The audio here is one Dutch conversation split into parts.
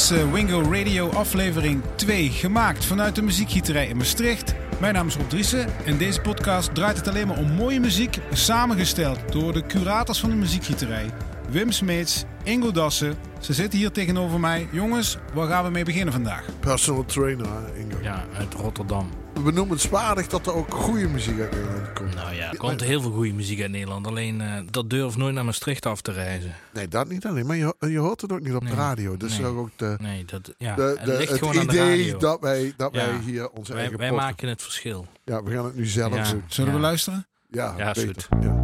is uh, Wingo Radio aflevering 2, gemaakt vanuit de muziekgieterij in Maastricht. Mijn naam is Rob Driessen en deze podcast draait het alleen maar om mooie muziek, samengesteld door de curators van de muziekgieterij. Wim Smeets, Ingo Dassen. Ze zitten hier tegenover mij. Jongens, waar gaan we mee beginnen vandaag? Personal trainer, Ingo. Ja, uit Rotterdam. We noemen het zwaardig dat er ook goede muziek uit Nederland komt. Nou ja, er komt heel veel goede muziek uit Nederland. Alleen uh, dat durft nooit naar Maastricht af te reizen. Nee, dat niet alleen. Maar je, je hoort het ook niet op Nee, de radio. Dus nee. ook de, Nee, dat, ja, de, het de- ligt het gewoon aan de idee radio. dat wij, dat Ja. wij hier onze wij eigen wij podcast- maken het verschil. Ja, we gaan het nu zelf Ja. doen. Zullen we luisteren? Ja, Ja, is beter. goed. Ja.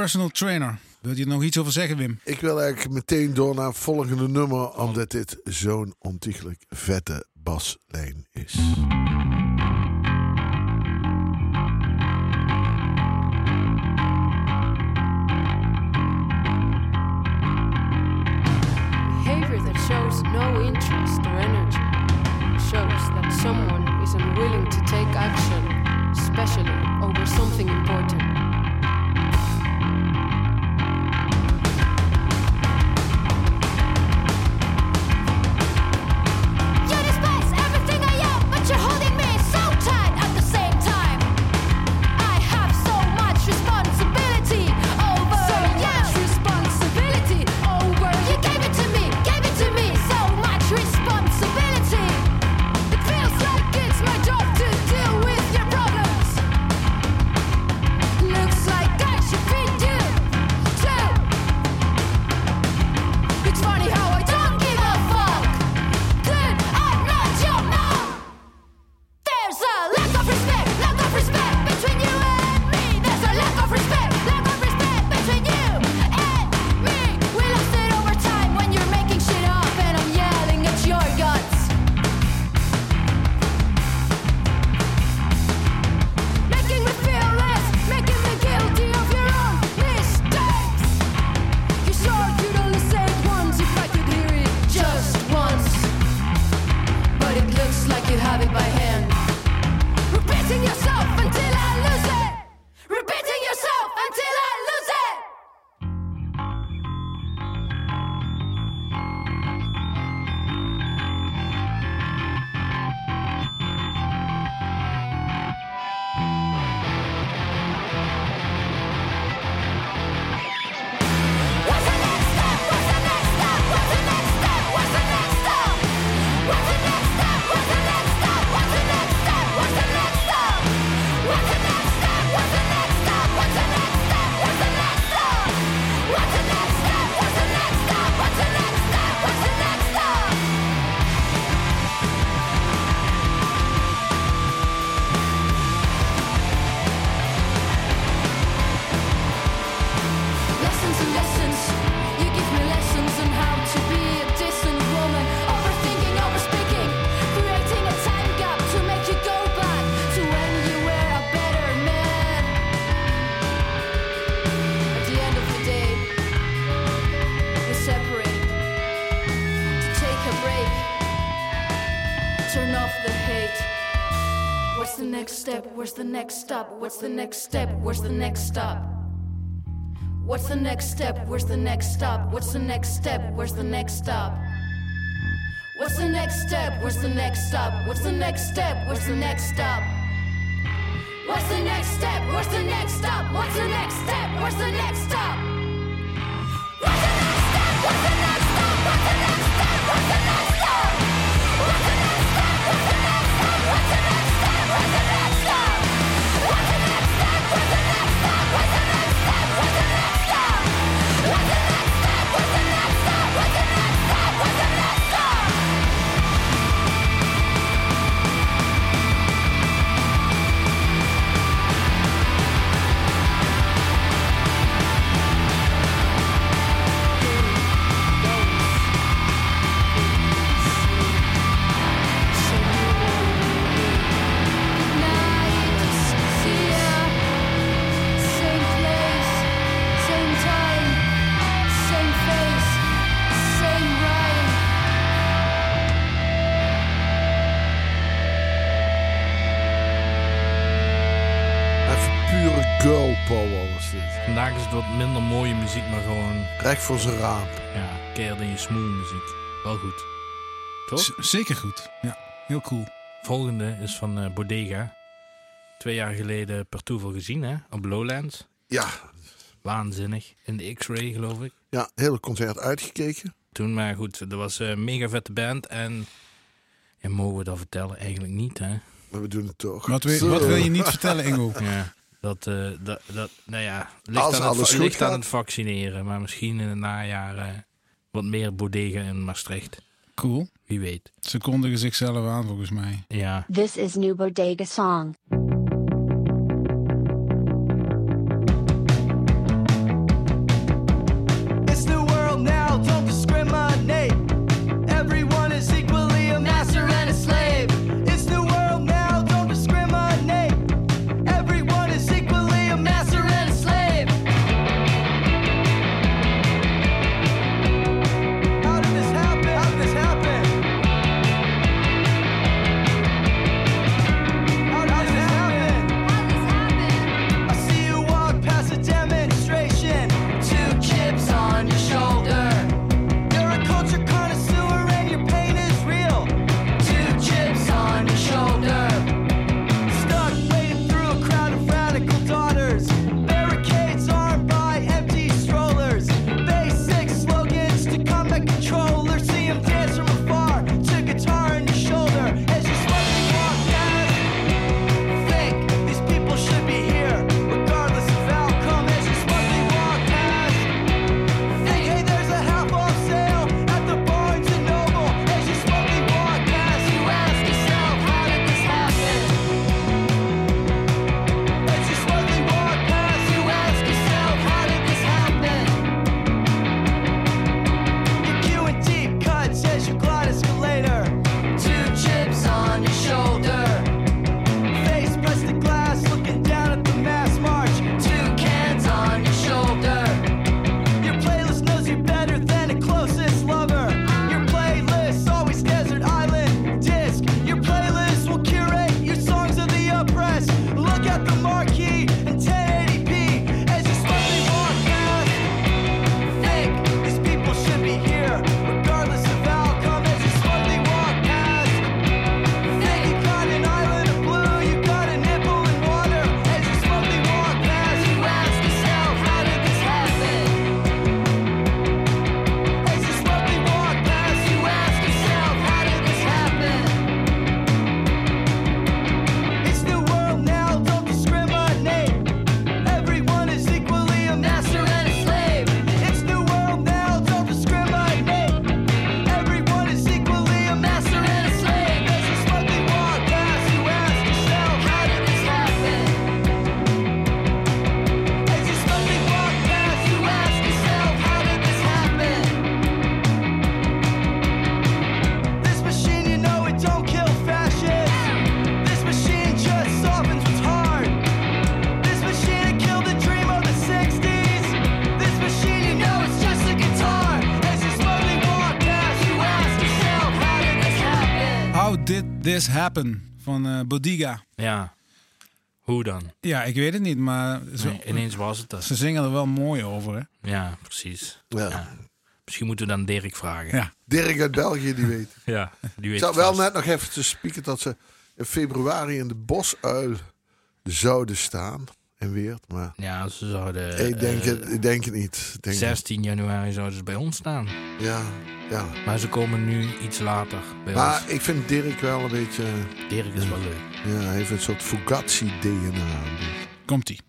personal trainer. Wil je er nog iets over zeggen, Wim? Ik wil eigenlijk meteen door naar het volgende nummer, omdat dit zo'n ontiegelijk vette baslijn is. Behavior that shows no interest or energy shows that someone is unwilling to take action, especially over something important. next stop? What's the next step? Where's the next stop? What's the next step? Where's the next stop? What's the next step? Where's the next stop? What's the next step? Where's the next stop? What's the next step? Where's the next stop? What's the next step? Where's the next stop? What's the next step? Where's the next stop? minder mooie muziek, maar gewoon... Krijg voor zijn raap. Ja, keerde in je smoel muziek. Wel goed. Toch? Zeker goed. Ja, heel cool. Volgende is van uh, Bodega. Twee jaar geleden per toeval gezien, hè? Op Lowlands. Ja. Waanzinnig. In de X-Ray, geloof ik. Ja, hele concert uitgekeken. Toen, maar goed, Dat was eh, een mega vette band en... Ja, mogen we dat vertellen? Eigenlijk niet, hè? Maar we doen het toch. Wat wil, wat wil je niet vertellen, Ingo. Ja. Dat, eh, dat, dat, nou ja, ligt, aan, alles het, ligt aan het vaccineren. Maar misschien in het najaar wat meer bodega in Maastricht. Cool. Wie weet. Ze kondigen zichzelf aan volgens mij. Ja. This is New Bodega Song. How Did This Happen van eh Bodiga. Ja. Hoe dan? Ja, ik weet het niet, maar Nee, ineens was het dat. ze zingen er wel mooi over. Hè? Ja, precies. Ja. Ja. Misschien moeten we dan Dirk vragen. Ja. Dirk uit België, die weet. Ja, die Ik weet zat het wel net nog even te spieken dat ze in februari in de bosuil zouden staan. En Weert, maar Ja, ze zouden... ik, denk eh, het, ik denk het niet. Ik denk 16 januari zouden ze bij ons staan. Ja, ja. Maar ze komen nu iets later bij Maar ons. ik vind Dirk wel een beetje... Dirk is wel leuk. Ja, hij heeft een soort Fugazi-DNA. Komt-ie.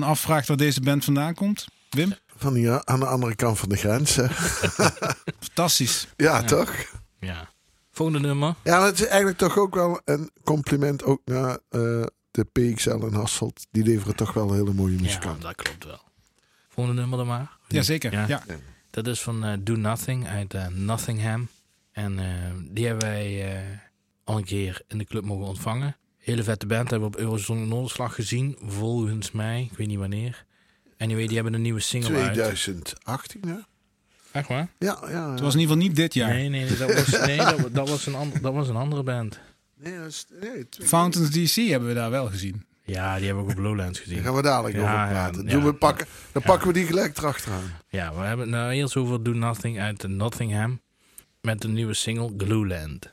Dan afvraagt waar deze band vandaan komt, Wim? Van hier aan de andere kant van de grens. hè. Fantastisch. ja, toch? Ja. Volgende nummer. Ja, het is eigenlijk toch ook wel een compliment ook naar eh, de PXL en Hasselt. Die leveren toch wel hele mooie muziek Ja, aan. dat klopt wel. Volgende nummer dan maar. Jazeker. Ja. Ja. Dat is van eh, Do Nothing uit eh, Nottingham. En eh, die hebben wij eh, al een keer in de club mogen ontvangen. Hele vette band hebben we op Eurozone Noorderslag gezien. Volgens mij, ik weet niet wanneer. Anyway, die hebben een nieuwe single uit. 2018, hè? Echt waar? Ja, ja. Het was in ieder geval niet dit jaar. Nee, nee, nee, dat was, nee dat, dat, was een ander, dat was een andere band. Nee, dat is, nee, Fountains DC hebben we daar wel gezien. Ja, die hebben we ook op Lowlands Daar gezien. gaan we dadelijk Ja, over praten. ja. Doen we pakken, dan Ja. pakken we die gelijk erachteraan. Ja, we hebben nou eerst over Do Nothing uit Nottingham. Met de nieuwe single Glueland.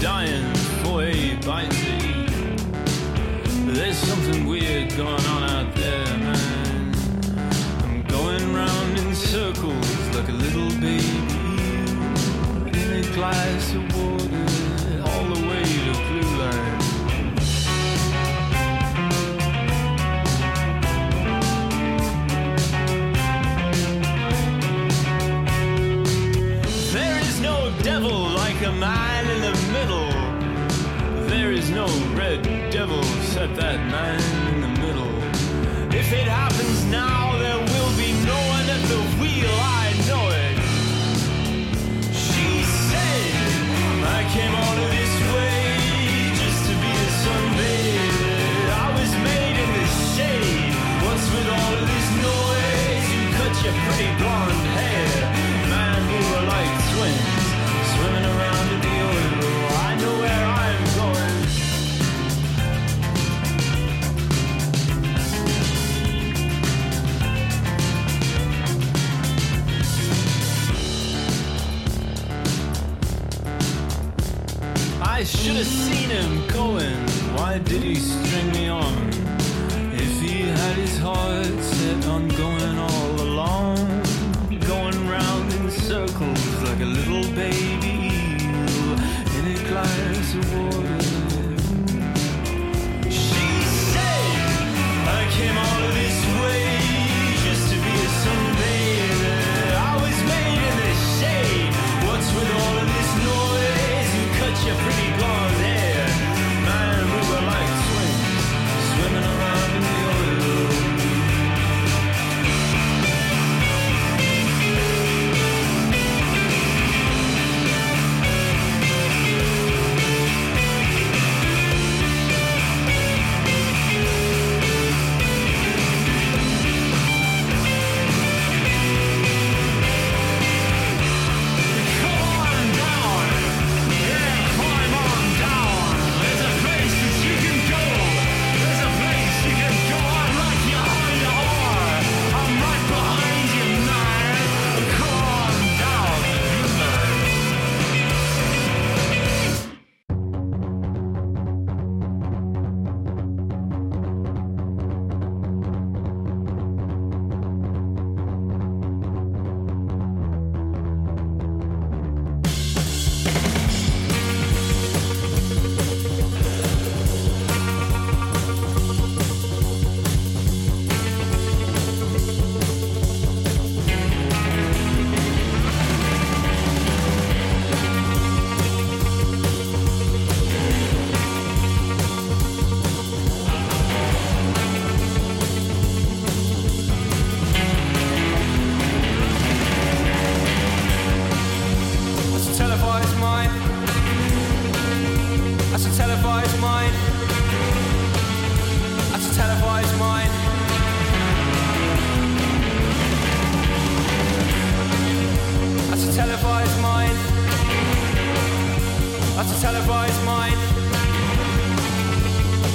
Dying for a bite to eat. There's something weird going on out there, man. I'm going round in circles like a little baby in a glass of that man in the middle. If it happens did he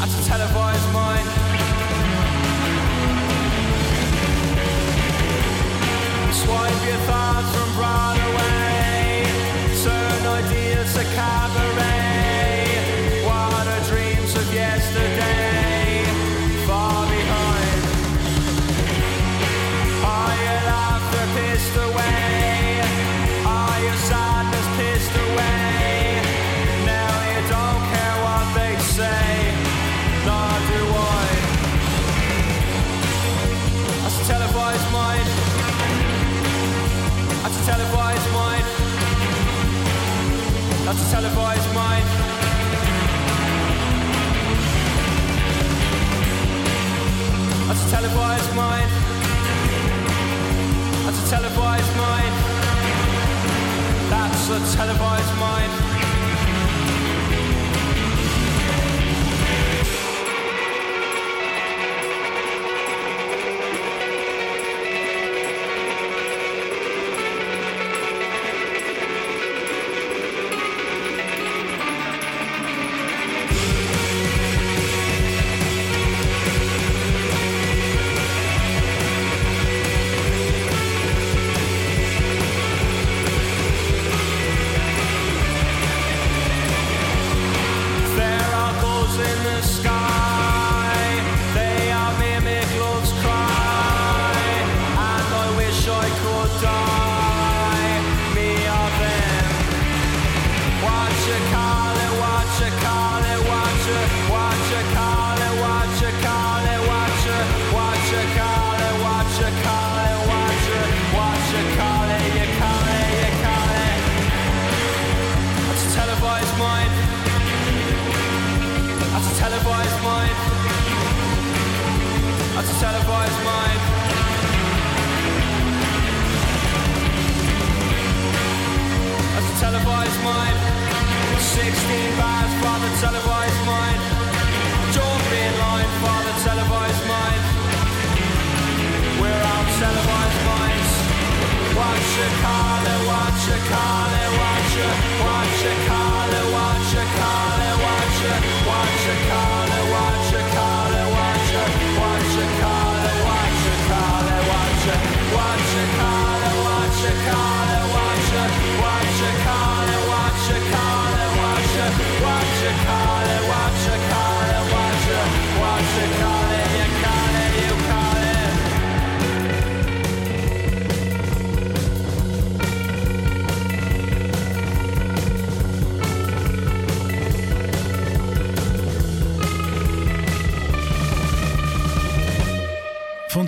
to televise mine. Swipe your thumb. That's a televised mind. That's a televised mind. That's a televised mind. That's a televised mind.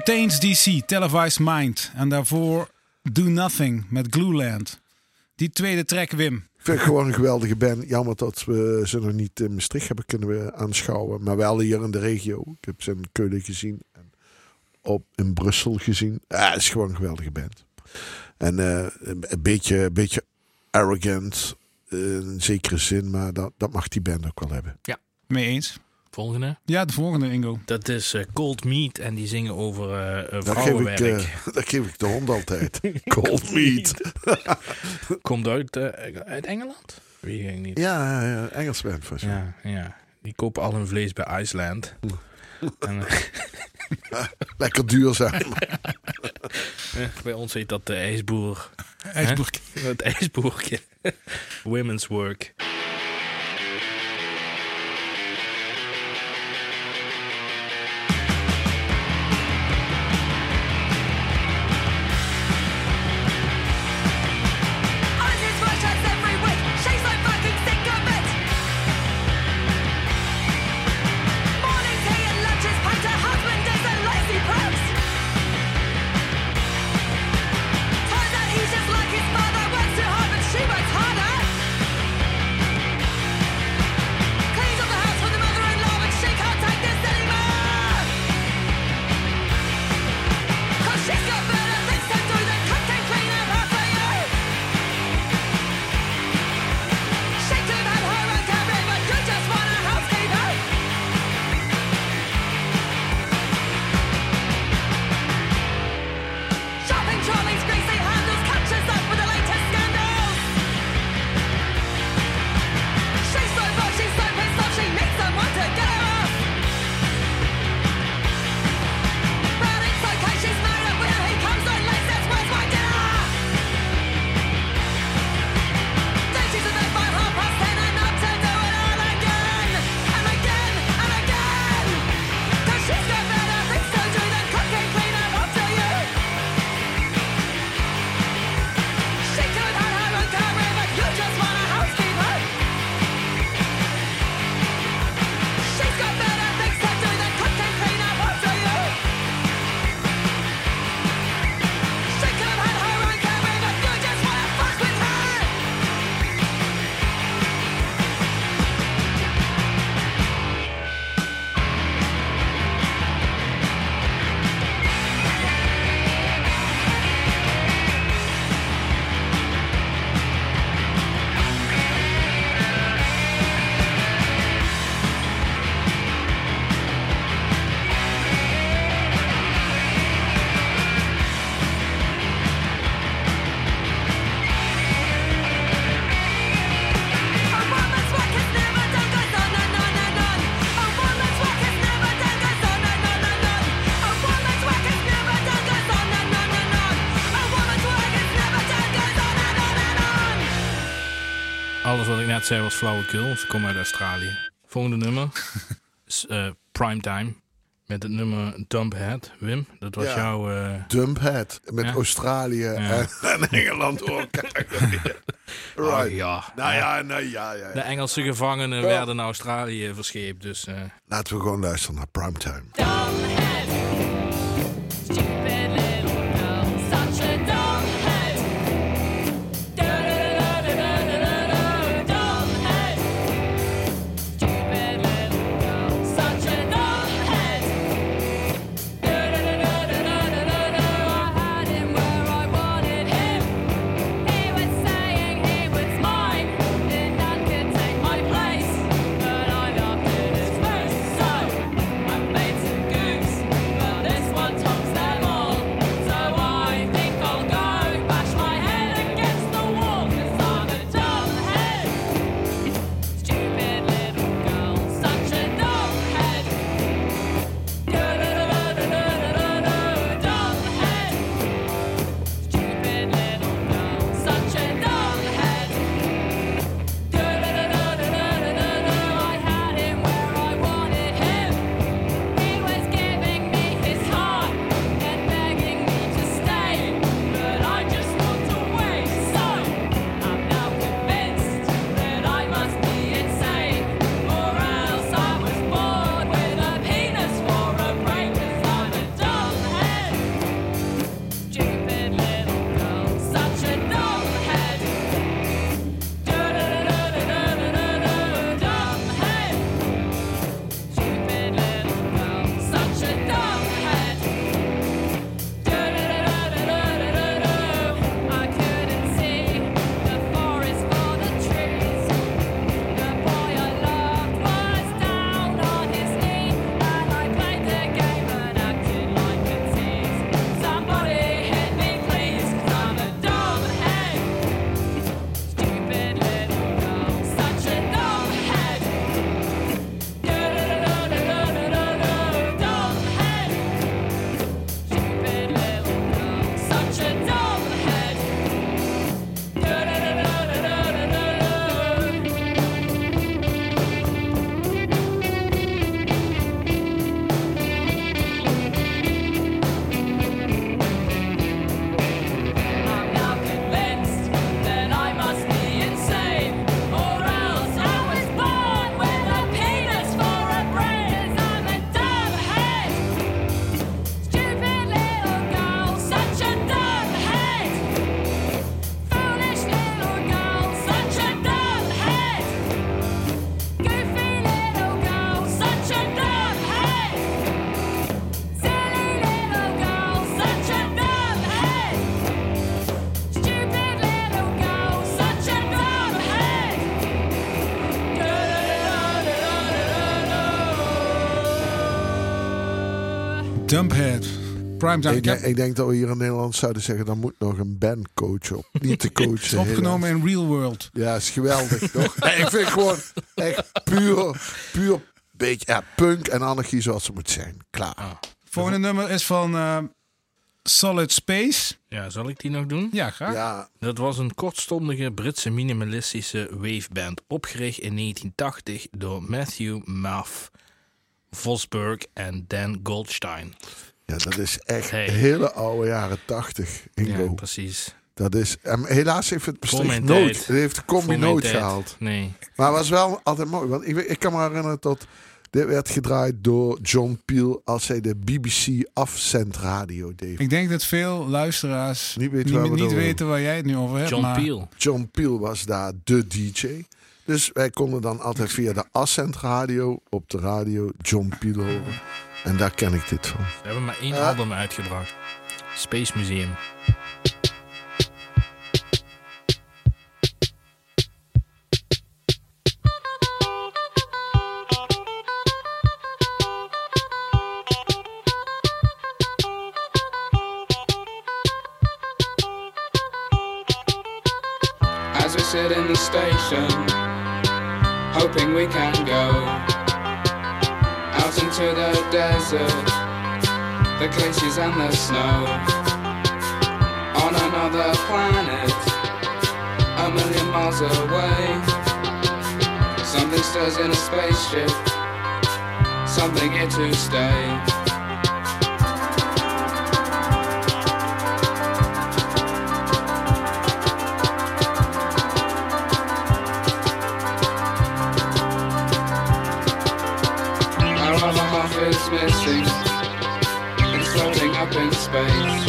Fontaine's DC, Televised Mind. En daarvoor Do Nothing met Glueland. Die tweede track, Wim. Ik vind het gewoon een geweldige band. Jammer dat we ze nog niet in Maastricht hebben kunnen aanschouwen. Maar wel hier in de regio. Ik heb ze in Keulen gezien. En op, in Brussel gezien. Ja, het is gewoon een geweldige band. En eh, een beetje, een beetje arrogant. eh, in zekere zin. Maar dat, dat mag die band ook wel hebben. Mee eens? Volgende. Ja, de volgende, Ingo. Dat is eh, Cold Meat en die zingen over eh, eh, Daar geef, ik, vrouwenwerk. daar geef ik de hond altijd. Cold meat. Komt uit, uit Engeland? Weet ik niet. Ja, ja, ja, Engels band. mij. Ja, ja. Die kopen al hun vlees bij Iceland. en, Lekker duurzaam. bij ons heet dat de ijsboer. Het ijsboertje. Women's work. Alles wat ik net zei was flauwekul, want ze komen uit Australië. Volgende nummer is eh, Primetime. Met het nummer Dumphead. Wim, dat was Ja. jouw... eh, Dumphead met Ja. Australië en, en Engeland elkaar. right. oh, ja. Nou ja, nou ja, ja. De Engelse gevangenen Ja. werden naar Australië verscheept, dus... eh, Laten we gewoon luisteren naar Primetime. Dumphead. Russian. Primetime. Ik, Ik denk- heb ik denk dat we hier in Nederland zouden zeggen, dan moet nog een bandcoach op. Niet de coach. het opgenomen in Real World. Ja, is geweldig, toch? Nee, ik vind gewoon echt puur, puur beetje ja, punk en anarchie zoals het moet zijn. Klaar. Volgende nummer is van eh, Solid Space. ja, zal ik die nog doen? Ja, graag. Ja, Dat was een kortstondige Britse minimalistische waveband, opgericht in 1980 door Matthew Maff Vosberg en Dan Goldstein. ja, dat is echt Hey. hele oude jaren tachtig. Ingo. Ja, precies. dat is, helaas heeft het mijn nooit. Het heeft de combi nooit gehaald. Nee. Maar het was wel altijd mooi. Want ik, ik kan me herinneren dat dit werd gedraaid door John Peel als hij de BBC afzendradio deed. Ik denk dat veel luisteraars Niet niet, weten waar jij het nu over hebt. John maar Peel. John Peel was daar de DJ. Dus wij konden dan altijd via de Ascent radio op de radio John Peel horen. En daar ken ik dit van. Ze hebben maar één Ja. album uitgebracht. Space Museum. As we sit in the station, hoping we can go out into the desert, the glaciers and the snow. On another planet, a million miles away. gangsters in a spaceship, something here to stay. Is missing. It's floating up in space.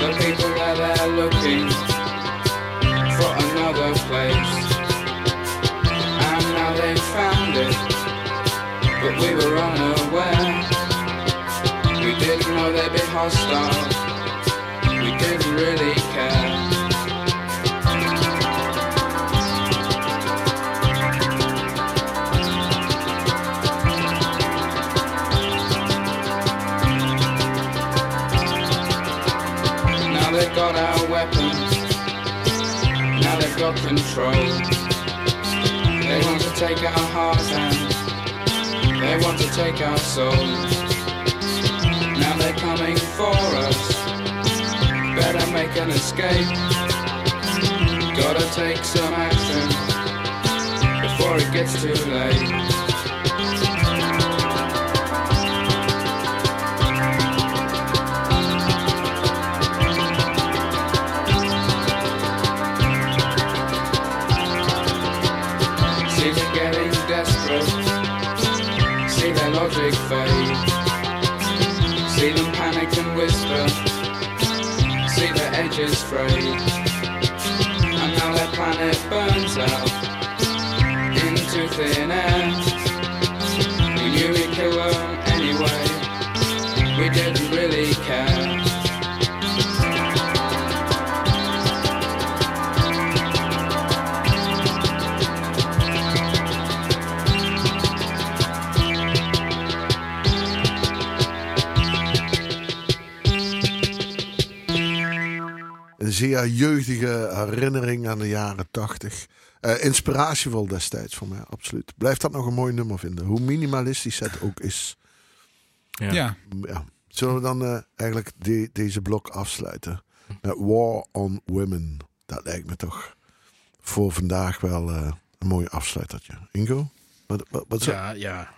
The people are there looking for another place. And now they've found it, but we were unaware. We didn't know they'd be hostile. We didn't really They've control. They want to take our hearts and they want to take our souls. Now they're coming for us. Better make an escape. Gotta take some action before it gets too late. Whisper. See their edges fray. And now their planet burns out into thin air. We knew we'd kill them anyway. We didn't really care. Zeer jeugdige herinnering aan de jaren tachtig. Eh, inspiratievol destijds voor mij, absoluut. Blijf dat nog een mooi nummer vinden. Hoe minimalistisch het ook is. Ja. Ja. Ja. Zullen we dan eh, eigenlijk de- deze blok afsluiten? Met War on Women. Dat lijkt me toch voor vandaag wel eh, een mooi afsluitertje. Ingo? Wat, wat, wat ja, ja.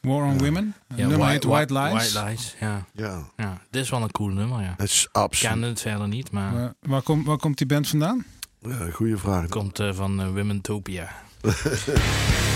War on Women. Ja, nummer heet White Lies. White Lies, ja. ja, ja. Dit is wel een cool nummer, ja. het is Ik absoluut. kende het verder niet, maar Waar, waar, komt waar komt die band vandaan? Ja, goede vraag. komt eh, van eh, Womentopia.